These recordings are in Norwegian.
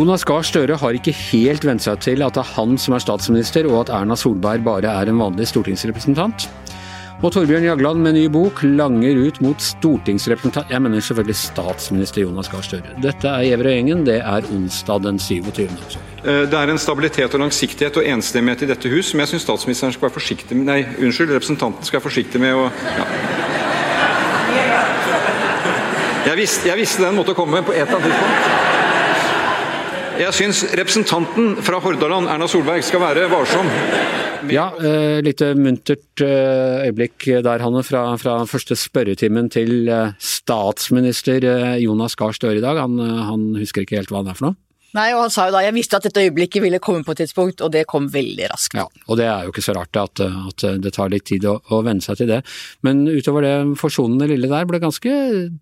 Jonas Gahr Støre har ikke helt vent seg til at det er han som er statsminister, og at Erna Solberg bare er en vanlig stortingsrepresentant. Og Torbjørn Jagland med ny bok langer ut mot stortingsrepresentant Jeg mener selvfølgelig statsminister Jonas Gahr Støre. Dette er Gjever og gjengen. Det er onsdag den 27. Eh, det er en stabilitet og langsiktighet og enstemmighet i dette hus som jeg syns statsministeren skal være forsiktig med Nei, unnskyld, representanten skal være forsiktig med å ja. jeg, visste, jeg visste den måtte komme på et eller annet tidspunkt. Jeg syns representanten fra Hordaland, Erna Solberg, skal være varsom. Ja, eh, litt muntert eh, øyeblikk der, Hanne, fra, fra første spørretimen til eh, statsminister eh, Jonas Gahr Støre i dag. Han, han husker ikke helt hva han er for noe? Nei, og han sa jo da jeg visste at dette øyeblikket ville komme på et tidspunkt, og det kom veldig raskt. Ja, og det er jo ikke så rart at, at det tar litt tid å, å venne seg til det. Men utover det forsonende lille der ble ganske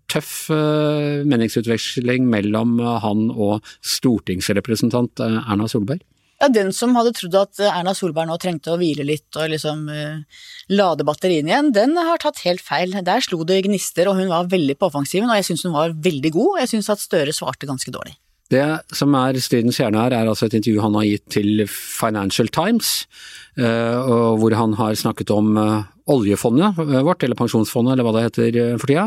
tøff uh, meningsutveksling mellom han og stortingsrepresentant uh, Erna Solberg. Ja, Den som hadde trodd at Erna Solberg nå trengte å hvile litt og liksom uh, lade batteriene igjen, den har tatt helt feil. Der slo det gnister, og hun var veldig på offensiven, og jeg syns hun var veldig god. og Jeg syns at Støre svarte ganske dårlig. Det som er stridens kjerne her, er altså et intervju han har gitt til Financial Times, eh, hvor han har snakket om eh, oljefondet vårt, eller pensjonsfondet, eller hva det heter eh, for tida.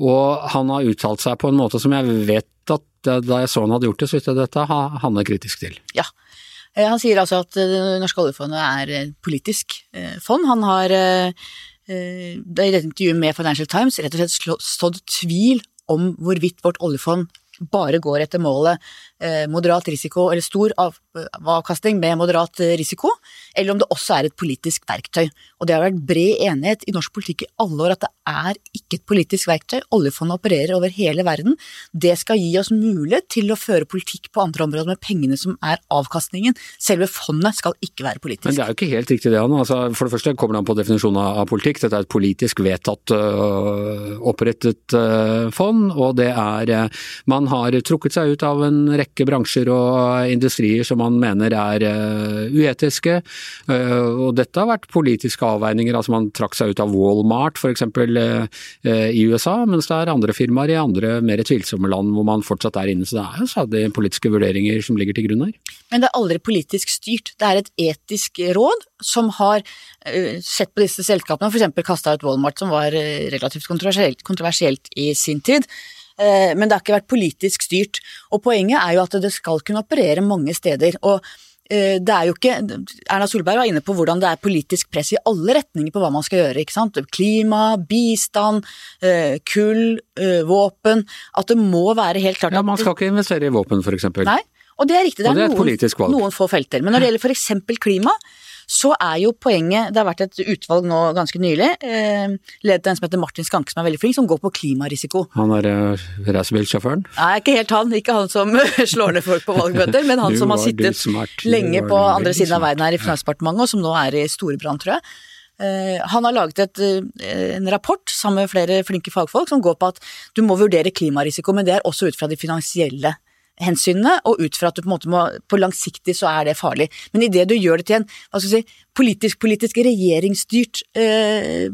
Og han har uttalt seg på en måte som jeg vet at da jeg så han hadde gjort det, så visste jeg dette han er kritisk til. Ja. Han sier altså at det norske oljefondet er et politisk fond. Han har i dette intervjuet med Financial Times rett og slett stått tvil om hvorvidt vårt oljefond bare går etter målet moderat risiko, eller stor av, avkastning med moderat risiko, eller om det også er et politisk verktøy. Og det har vært bred enighet i norsk politikk i alle år at det er ikke et politisk verktøy. Oljefondet opererer over hele verden. Det skal gi oss mulighet til å føre politikk på andre områder med pengene som er avkastningen. Selve fondet skal ikke være politisk. Men det er jo ikke helt riktig det, han. Altså, for det første kommer det an på definisjonen av politikk. Dette er et politisk vedtatt øh, opprettet øh, fond, og det er øh, Man har trukket seg ut av en rekke bransjer og industrier som man mener er uetiske. Og dette har vært politiske avveininger. altså Man trakk seg ut av Walmart f.eks. i USA, mens det er andre firmaer i andre mer tvilsomme land hvor man fortsatt er inne. Så det er jo stadig politiske vurderinger som ligger til grunn her. Men det er aldri politisk styrt. Det er et etisk råd som har sett på disse selskapene, f.eks. kasta ut Walmart, som var relativt kontroversielt, kontroversielt i sin tid. Men det har ikke vært politisk styrt. Og poenget er jo at det skal kunne operere mange steder. og det er jo ikke Erna Solberg var inne på hvordan det er politisk press i alle retninger på hva man skal gjøre. ikke sant? Klima, bistand, kull, våpen. At det må være helt klart Ja, Man skal ikke investere i våpen, f.eks. Nei, og det er riktig. Det er, det er valg. noen få felter. Men når det gjelder f.eks. klima, så er jo poenget Det har vært et utvalg nå ganske nylig, eh, ledet av en som heter Martin Skanke, som er veldig flink, som går på klimarisiko. Han er uh, racerbilsjåføren? Nei, ikke helt han. Ikke han som slår ned folk på valgmøter, men han som har sittet lenge på andre siden av verden her i Finansdepartementet, og som nå er i Storebrand, tror jeg. Han har laget et, en rapport sammen med flere flinke fagfolk som går på at du må vurdere klimarisiko, men det er også ut fra de finansielle hensynene, og ut fra at du på en måte må På langsiktig så er det farlig. Men idet du gjør det til en hva skal si, politisk, politisk regjeringsstyrt eh,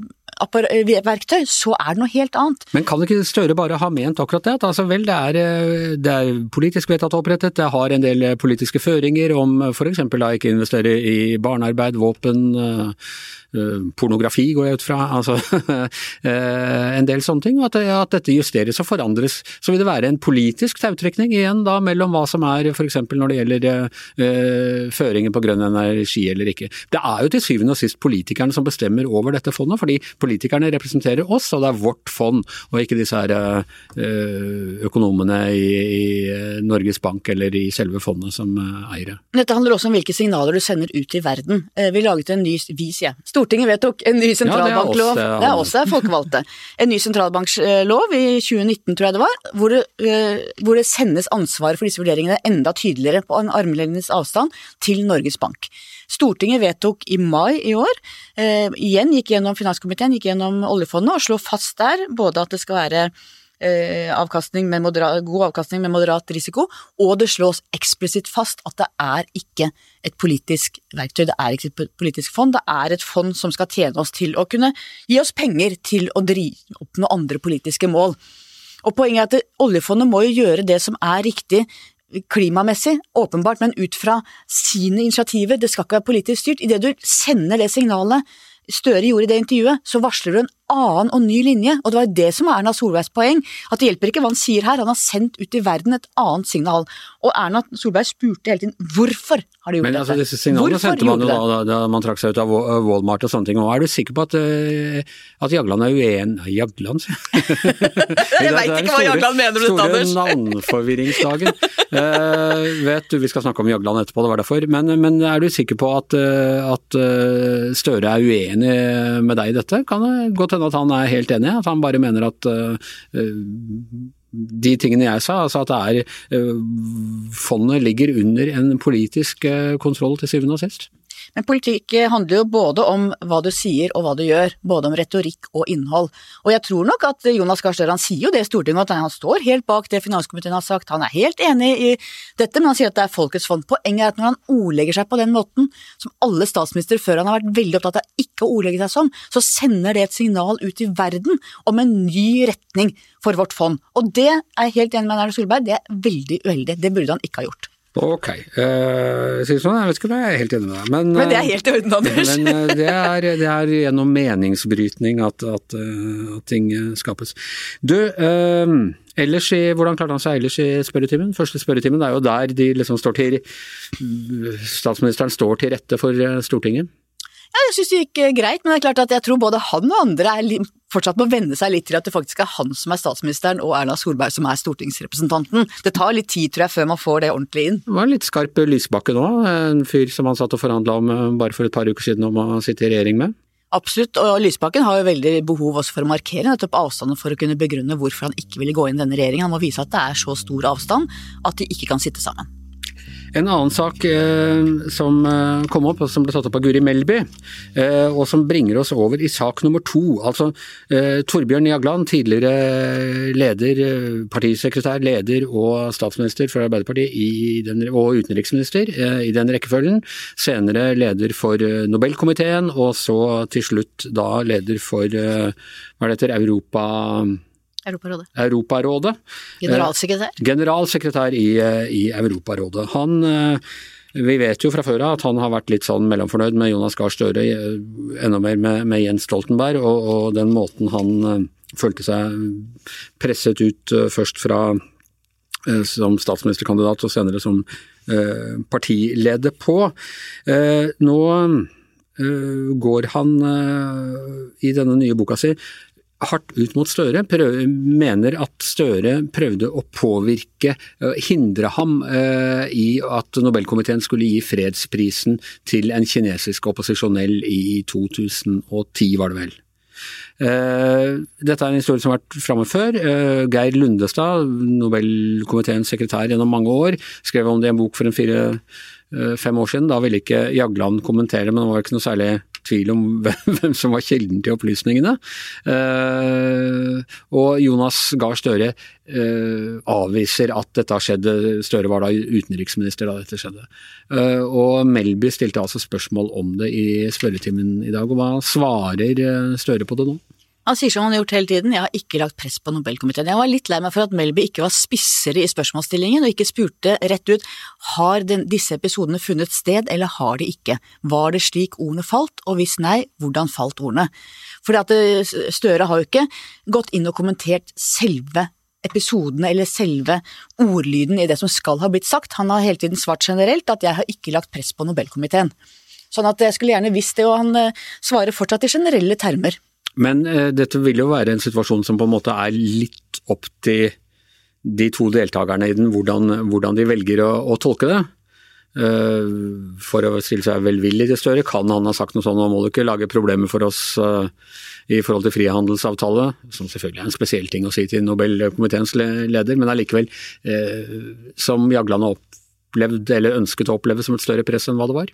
verktøy, så er det noe helt annet. Men kan ikke Støre bare ha ment akkurat det? Altså vel, det er, eh, det er politisk vedtatt opprettet, det har en del politiske føringer om f.eks. da ikke investere i barnearbeid, våpen, pornografi går jeg ut fra, altså en del sånne ting. At, at dette justeres og forandres. Så vil det være en politisk tautrekning igjen da mellom hva som er f.eks. når det gjelder uh, føringer på grønn energi eller ikke. Det er jo til syvende og sist politikerne som bestemmer over dette fondet, fordi politikerne representerer oss, og det er vårt fond, og ikke disse her uh, økonomene i, i, Norges Bank eller i selve fondet som uh, eier det. Dette handler også om hvilke signaler du sender ut i verden. Vi laget en ny, vi sier jeg, Stortinget vedtok en ny sentralbanklov. Ja, det er oss, det er folkevalgte. En ny sentralbanklov i 2019, tror jeg det var, hvor det, hvor det sendes ansvaret for disse vurderingene enda tydeligere på en armlengdes avstand til Norges Bank. Stortinget vedtok i mai i år, eh, igjen gikk gjennom finanskomiteen, gikk gjennom oljefondet og slo fast der både at det skal være eh, avkastning moderat, god avkastning med moderat risiko, og det slås eksplisitt fast at det er ikke et politisk verktøy, det er ikke et politisk fond, det er et fond som skal tjene oss til å kunne gi oss penger til å drive, oppnå andre politiske mål. Og Poenget er at oljefondet må jo gjøre det som er riktig klimamessig, åpenbart, men ut fra sine initiativer, det skal ikke være politisk styrt. Idet du sender det signalet Støre gjorde i det intervjuet, så varsler du en annen og ny linje, og det var det som var Erna Solbergs poeng, at det hjelper ikke hva han sier her, han har sendt ut i verden et annet signal. Og Erna Solberg spurte hele tiden hvorfor har de gjort Men, dette? Altså, disse signalene hvorfor sendte man jo da, da, man trakk seg ut av Walmart og sånne ting, og er du sikker på at, uh, at Jagland er uenig Jagland, sier jeg. veit ikke hva Jagland mener du, Anders. Store navnforvirringsdagen. uh, vet du, vi skal snakke om Jagland etterpå, det var derfor, men, men er du sikker på at, uh, at Støre er uenig med deg i dette? Kan det godt hende at han er helt enig, at han bare mener at de tingene jeg sa, altså at er fondet ligger under en politisk kontroll til syvende og sist. Men politikk handler jo både om hva du sier og hva du gjør, både om retorikk og innhold. Og jeg tror nok at Jonas Gahr Støre, sier jo det i Stortinget, at han står helt bak det finanskomiteen har sagt, han er helt enig i dette, men han sier at det er folkets fond. Poenget er at når han ordlegger seg på den måten, som alle statsministre før han har vært veldig opptatt av ikke å ordlegge seg sånn, så sender det et signal ut i verden om en ny retning for vårt fond. Og det er jeg helt enig med Erna Solberg, det er veldig uheldig. Det burde han ikke ha gjort. Ok. Uh, sånn, jeg vet ikke om jeg er helt enig med deg. Men, men det er helt i orden, Anders. men uh, det, er, det, er, gjennom meningsbrytning at, at, uh, at ting skapes. Du, ellers i, hvordan klarte han seg ellers i spørretimen? Første spørretimen er jo der de liksom står til Statsministeren står til rette for Stortinget. Ja, jeg syns det gikk greit, men det er klart at jeg tror både han og andre er fortsatt må venne seg litt til at det faktisk er han som er statsministeren og Erna Solberg som er stortingsrepresentanten. Det tar litt tid, tror jeg, før man får det ordentlig inn. Det var litt skarp Lysbakke nå, en fyr som han satt og forhandla om bare for et par uker siden om å sitte i regjering med. Absolutt, og Lysbakken har jo veldig behov også for å markere nettopp avstanden for å kunne begrunne hvorfor han ikke ville gå inn i denne regjeringen. Han må vise at det er så stor avstand at de ikke kan sitte sammen. En annen sak eh, som eh, kom opp, og som ble tatt opp av Guri Melby, eh, og som bringer oss over i sak nummer to. Altså eh, Torbjørn Jagland, tidligere leder, eh, partisekretær, leder og statsminister for Arbeiderpartiet den, og utenriksminister eh, i den rekkefølgen. Senere leder for Nobelkomiteen, og så til slutt da leder for hva det heter, Europa Europarådet. Europarådet. Generalsekretær. Eh, generalsekretær i, eh, i Europarådet. Han eh, vi vet jo fra før av at han har vært litt sånn mellomfornøyd med Jonas Gahr Støre, enda mer med, med Jens Stoltenberg, og, og, den måten han følte seg presset ut først fra som statsministerkandidat og senere som partileder på. Nå går han i denne nye boka si hardt ut mot Støre, prøver, mener at Støre prøvde å påvirke, hindre ham eh, i at Nobelkomiteen skulle gi fredsprisen til en kinesisk opposisjonell i 2010, var det vel. Uh, dette er en historie som har vært framme før. Uh, Geir Lundestad, Nobelkomiteens sekretær gjennom mange år, skrev om det i en bok for en fire-fem uh, år siden. Da ville ikke Jagland kommentere, men det var ikke noe særlig tvil om hvem som var kilden til opplysningene. Eh, og Jonas Gahr Støre eh, avviser at dette har skjedd. Støre var da utenriksminister da dette skjedde. Eh, og Melby stilte altså spørsmål om det i spørretimen i dag. og Hva svarer Støre på det nå? Han sier som han har gjort hele tiden, jeg har ikke lagt press på Nobelkomiteen. Jeg var litt lei meg for at Melby ikke var spissere i spørsmålsstillingen og ikke spurte rett ut har den, disse episodene funnet sted eller har de ikke, var det slik ordene falt, og hvis nei, hvordan falt ordene? Fordi at eh, Støre har jo ikke gått inn og kommentert selve episodene eller selve ordlyden i det som skal ha blitt sagt, han har hele tiden svart generelt at jeg har ikke lagt press på Nobelkomiteen. Sånn at jeg skulle gjerne visst det, og han eh, svarer fortsatt i generelle termer. Men eh, dette vil jo være en situasjon som på en måte er litt opp til de to deltakerne i den, hvordan, hvordan de velger å, å, tolke det. Eh, for å stille seg velvillig til Støre, kan han ha sagt noe sånt nå må du ikke lage problemer for oss eh, i forhold til frihandelsavtale, som selvfølgelig er en spesiell ting å si til Nobelkomiteens leder, men allikevel, eh, som Jagland har opplevd eller ønsket å oppleve som et større press enn hva det var?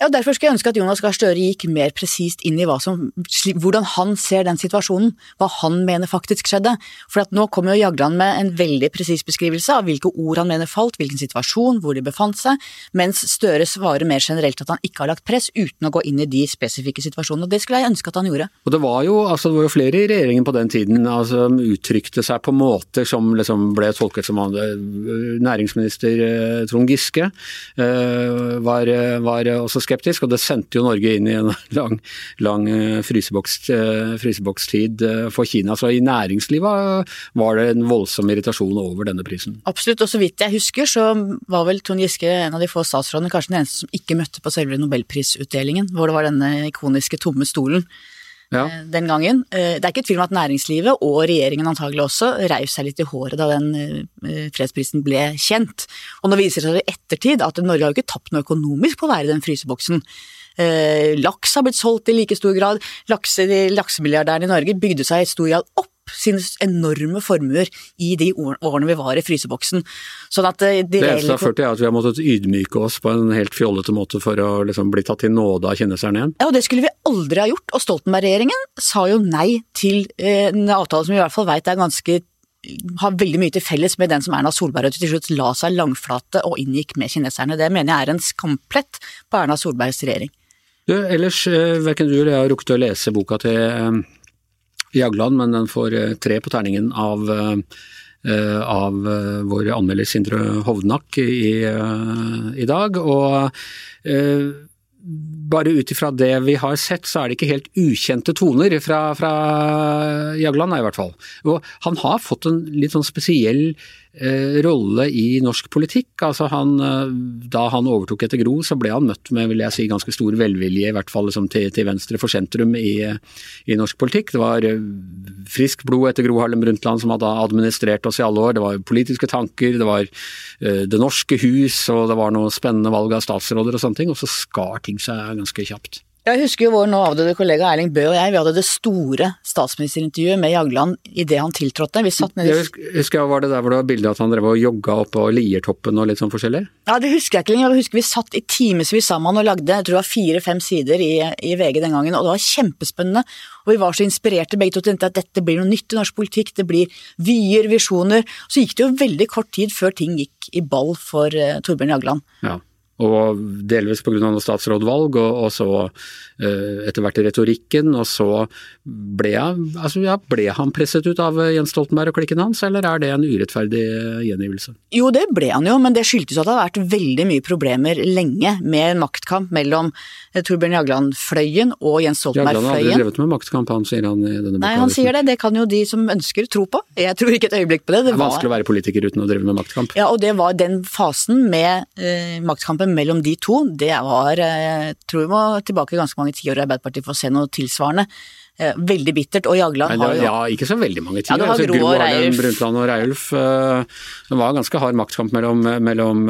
Ja, og Derfor skulle jeg ønske at Jonas Gahr Støre gikk mer presist inn i som, hvordan han ser den situasjonen, hva han mener faktisk skjedde. For nå kommer jo Jagland med en veldig presis beskrivelse av hvilke ord han mener falt, hvilken situasjon, hvor de befant seg, mens Støre svarer mer generelt at han ikke har lagt press, uten å gå inn i de spesifikke situasjonene. og Det skulle jeg ønske at han gjorde. Og Det var jo, altså, det var jo flere i regjeringen på den tiden altså, som uttrykte seg på måter som liksom ble tolket som næringsminister eh, Trond Giske eh, var, var også skeptisk og det sendte jo Norge inn i en lang, lang eh, eh, frysebokstid for Kina. Så i næringslivet var det en voldsom irritasjon over denne prisen. Absolutt, og så vidt jeg husker så var vel Trond Giske en av de få statsrådene, kanskje den eneste som ikke møtte på selve nobelprisutdelingen, hvor det var denne ikoniske tomme stolen. Ja. den gangen. Det er ikke tvil om at næringslivet, og regjeringen antagelig også, reiv seg litt i håret da den fredsprisen ble kjent. Og nå viser det seg i ettertid at Norge har jo ikke tapt noe økonomisk på å være i den fryseboksen. Eh, laks har blitt solgt i like stor grad. Lakse, laksemilliardærene i Norge bygde seg i stor grad opp sine enorme formuer i de årene vi var i fryseboksen. Sånn at eh, de det eneste har ført til at vi har måttet ydmyke oss på en helt fjollete måte for å liksom bli tatt til nåde av kineserne igjen. Ja, og det skulle vi aldri ha gjort. Og Stoltenberg-regjeringen sa jo nei til eh, en avtale som vi i hvert fall veit er ganske har veldig mye til felles med den som Erna Solberg til slutt la seg langflate og inngikk med kineserne. Det mener jeg er en skamplett på Erna Solbergs regjering. Du, ellers, eh, verken du eller jeg har rukket å lese boka til Jagland, men den får eh, tre på terningen av, av vår anmelder Sindre Hovnak i, i dag. Og bare ut ifra det vi har sett, så er det ikke helt ukjente toner fra, fra Jagland, i hvert fall. Og han har fått en litt sånn spesiell Eh, rolle i norsk politikk. Altså han, eh, da han overtok etter Gro, så ble han møtt med vil jeg si, ganske stor velvilje, i hvert fall liksom til, til, venstre for sentrum i, i, norsk politikk. Det var frisk friskt blod etter Gro Harlem Brundtland som hadde administrert oss i alle år. Det var politiske tanker, det var Det norske hus, og det var noe spennende valg av statsråder og sånne ting. Og så skar ting seg ganske kjapt. Jeg husker jo vår nå avdøde kollega Erling Bøe og jeg, vi hadde det store statsministerintervjuet med Jagland idet han tiltrådte. Vi satt nede Jeg husker jeg, Var det der hvor det var bilde av at han drev og jogga oppå Liertoppen og litt sånn forskjellig? Ja, det husker jeg ikke lenger. Jeg husker vi satt i timevis sammen og lagde jeg tror det var fire-fem sider i, i, VG den gangen, og det var kjempespennende. Og vi var så inspirerte begge to til at dette blir noe nytt i norsk politikk, det blir vyer, visjoner. Så gikk det jo veldig kort tid før ting gikk i ball for uh, Torbjørn Jagland. Ja og delvis pga. noe statsrådvalg, og, og så uh, etter hvert retorikken. Og så ble, jeg, altså, ja, ble, han presset ut av Jens Stoltenberg og klikken hans, eller er det en urettferdig gjengivelse? Jo, det ble han jo, men det skyldtes at det har vært veldig mye problemer lenge med maktkamp mellom eh, Torbjørn Jagland-fløyen og Jens Stoltenberg-fløyen. Jagland har aldri drevet med maktkamp, han sier han i denne boka. Nei, han sier det. Det kan jo de som ønsker tro på. Jeg tror ikke et øyeblikk på det. Det, det er vanskelig å være politiker uten å drive med maktkamp. Ja, og det var den fasen med uh, maktkampen mellom de to, det var Jeg eh, tror vi må tilbake ganske mange tiår i Arbeiderpartiet for å se noe tilsvarende. Eh, veldig bittert, og Jagland har jo Ja, ikke så veldig mange tiår. Ja, altså, Gro Harlem Brundtland og Reiulf. Eh, det var ganske hard maktkamp mellom, mellom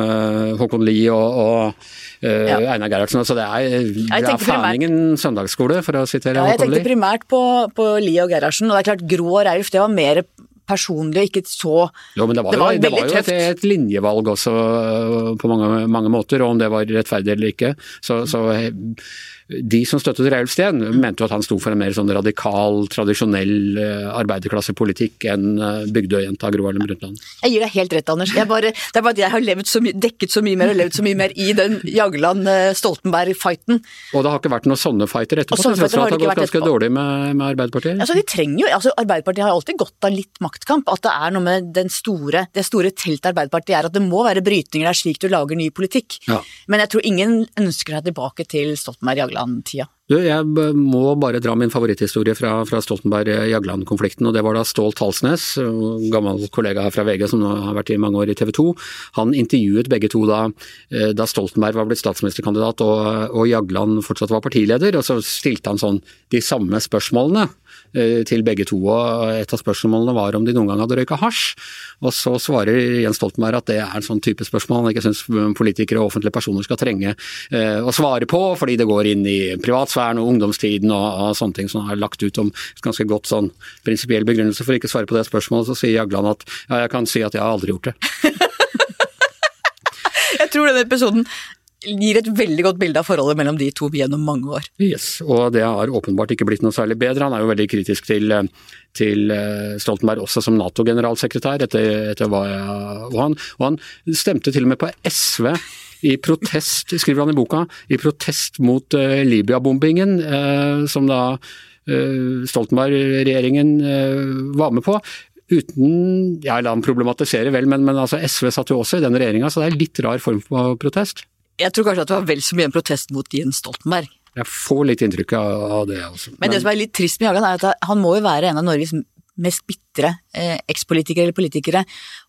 Håkon Lie og, og ja. Einar Gerhardsen. Så det er, det er Fæningen søndagsskole, for å sitere ja, Jeg tenkte primært på, på Lie og Gerhardsen, og det er klart Gro og Reiulf det var mer personlig og ikke så Jo, men det var, det var, jo, det var jo et, et, linjevalg også på mange, mange, måter, og om det var rettferdig eller ikke. Så, så de som støttet Reiulf Steen, mente jo at han sto for en mer sånn radikal, tradisjonell eh, arbeiderklassepolitikk enn eh, Bygdøyjenta Gro Harlem Brundtland. Jeg gir deg helt rett, Anders. Bare, det er bare at jeg har så dekket så mye mer og levd så mye mer i den Jagland-Stoltenberg-fighten. Og det har ikke vært noen sånne fighter etterpå? Sånne fighter har det, har gått ganske dårlig med, med Arbeiderpartiet? Altså, de trenger jo, altså, Arbeiderpartiet har alltid gått av litt maktkamp. At det er noe med den store, det store teltet Arbeiderpartiet er, at det må være brytninger der slik du lager ny politikk. Ja. Men jeg tror ingen ønsker seg tilbake til Stoltenberg-Jagland Haugland-tida? Jagland-tida? Jeg må bare dra min favoritthistorie fra, fra Stoltenberg-Jagland-konflikten. og Det var da Stål Talsnes, gammel kollega her fra VG som nå har vært i mange år i TV 2. Han intervjuet begge to da, eh, da Stoltenberg var blitt statsministerkandidat og, og Jagland fortsatt var partileder. og Så stilte han sånn de samme spørsmålene Eh, til begge to. og Et av spørsmålene var om de noen gang hadde røyka hasj. Og så svarer Jens Stoltenberg at det er en sånn type spørsmål han ikke syns politikere og offentlige personer skal trenge eh, å svare på, fordi det går inn i privatsfæren og ungdomstiden og, og sånne ting som er lagt ut om ganske godt sånn prinsipiell begrunnelse for ikke å svare på det spørsmålet. Så sier Jagland at ja, jeg kan si at jeg har aldri gjort det. jeg tror denne episoden gir et veldig godt bilde av forholdet mellom de to gjennom mange år. Yes, og det har åpenbart ikke blitt noe særlig bedre. Han er jo veldig kritisk til, til eh, Stoltenberg også som Nato-generalsekretær, etter, etter, hva jeg og han, og han stemte til og med på SV i protest, skriver han i boka, i protest mot uh, Libya-bombingen, uh, som da uh, Stoltenberg-regjeringen var med på. Uten Ja, la ham problematisere vel, men, men altså, SV satt jo også i den regjeringa, så det er en litt rar form for protest. Jeg tror kanskje at det var vel så mye en protest mot Jens Stoltenberg. Jeg får litt inntrykk av det. Altså. Men, men det som er litt trist med Hagan, er at han må jo være en av Norges mest bitre eh, ekspolitikere eller politikere.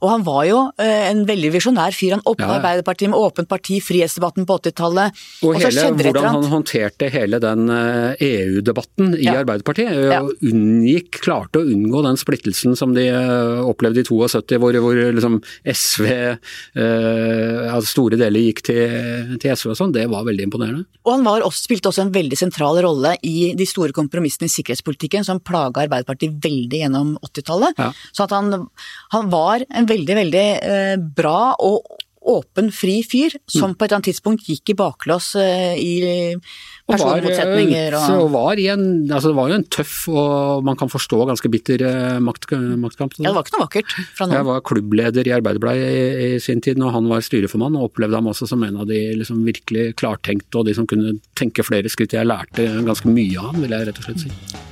Og han var jo eh, en veldig visjonær fyr. Han åpna ja. Arbeiderpartiet med åpent parti, frihetsdebatten på 80-tallet. Og, og hele, hvordan han håndterte hele den eh, EU-debatten i ja. Arbeiderpartiet. Ja. Og unngikk, klarte å unngå den splittelsen som de eh, opplevde i 72, hvor, hvor liksom SV eh, altså store deler gikk til, til SV og sånn. Det var veldig imponerende. Og han også, spilte også en veldig sentral rolle i de store kompromissene i sikkerhetspolitikken som plaga Arbeiderpartiet veldig gjennom 80-tallet. Ja. Så at han, han, var en veldig, veldig eh, bra og åpen, fri fyr, som mm. på et eller annet tidspunkt gikk i baklås eh, i personmotsetninger. Og, og var i en, altså det var jo en tøff og man kan forstå ganske bitter eh, makt, maktkamp. Ja, det var ikke noe vakkert fra noen. Jeg var klubbleder i Arbeiderbladet i, i, sin tid, og han var styreformann, og opplevde ham også som en av de liksom, virkelig klartenkte og de som kunne tenke flere skritt. Jeg lærte ganske mye av han, vil jeg rett og slett si.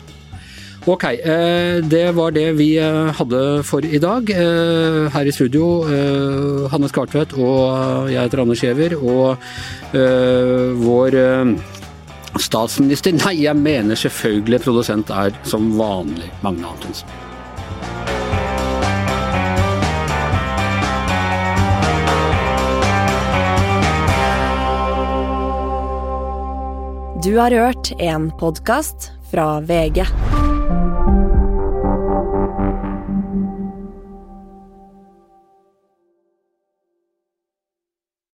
Ok, eh, det var det vi eh, hadde for i dag. Eh, her i studio, Hanne Skartvedt og jeg heter Anders Giæver. Og vår statsminister Nei, jeg mener selvfølgelig produsent er som vanlig Magne Antonsen. Du har hørt en podkast fra VG.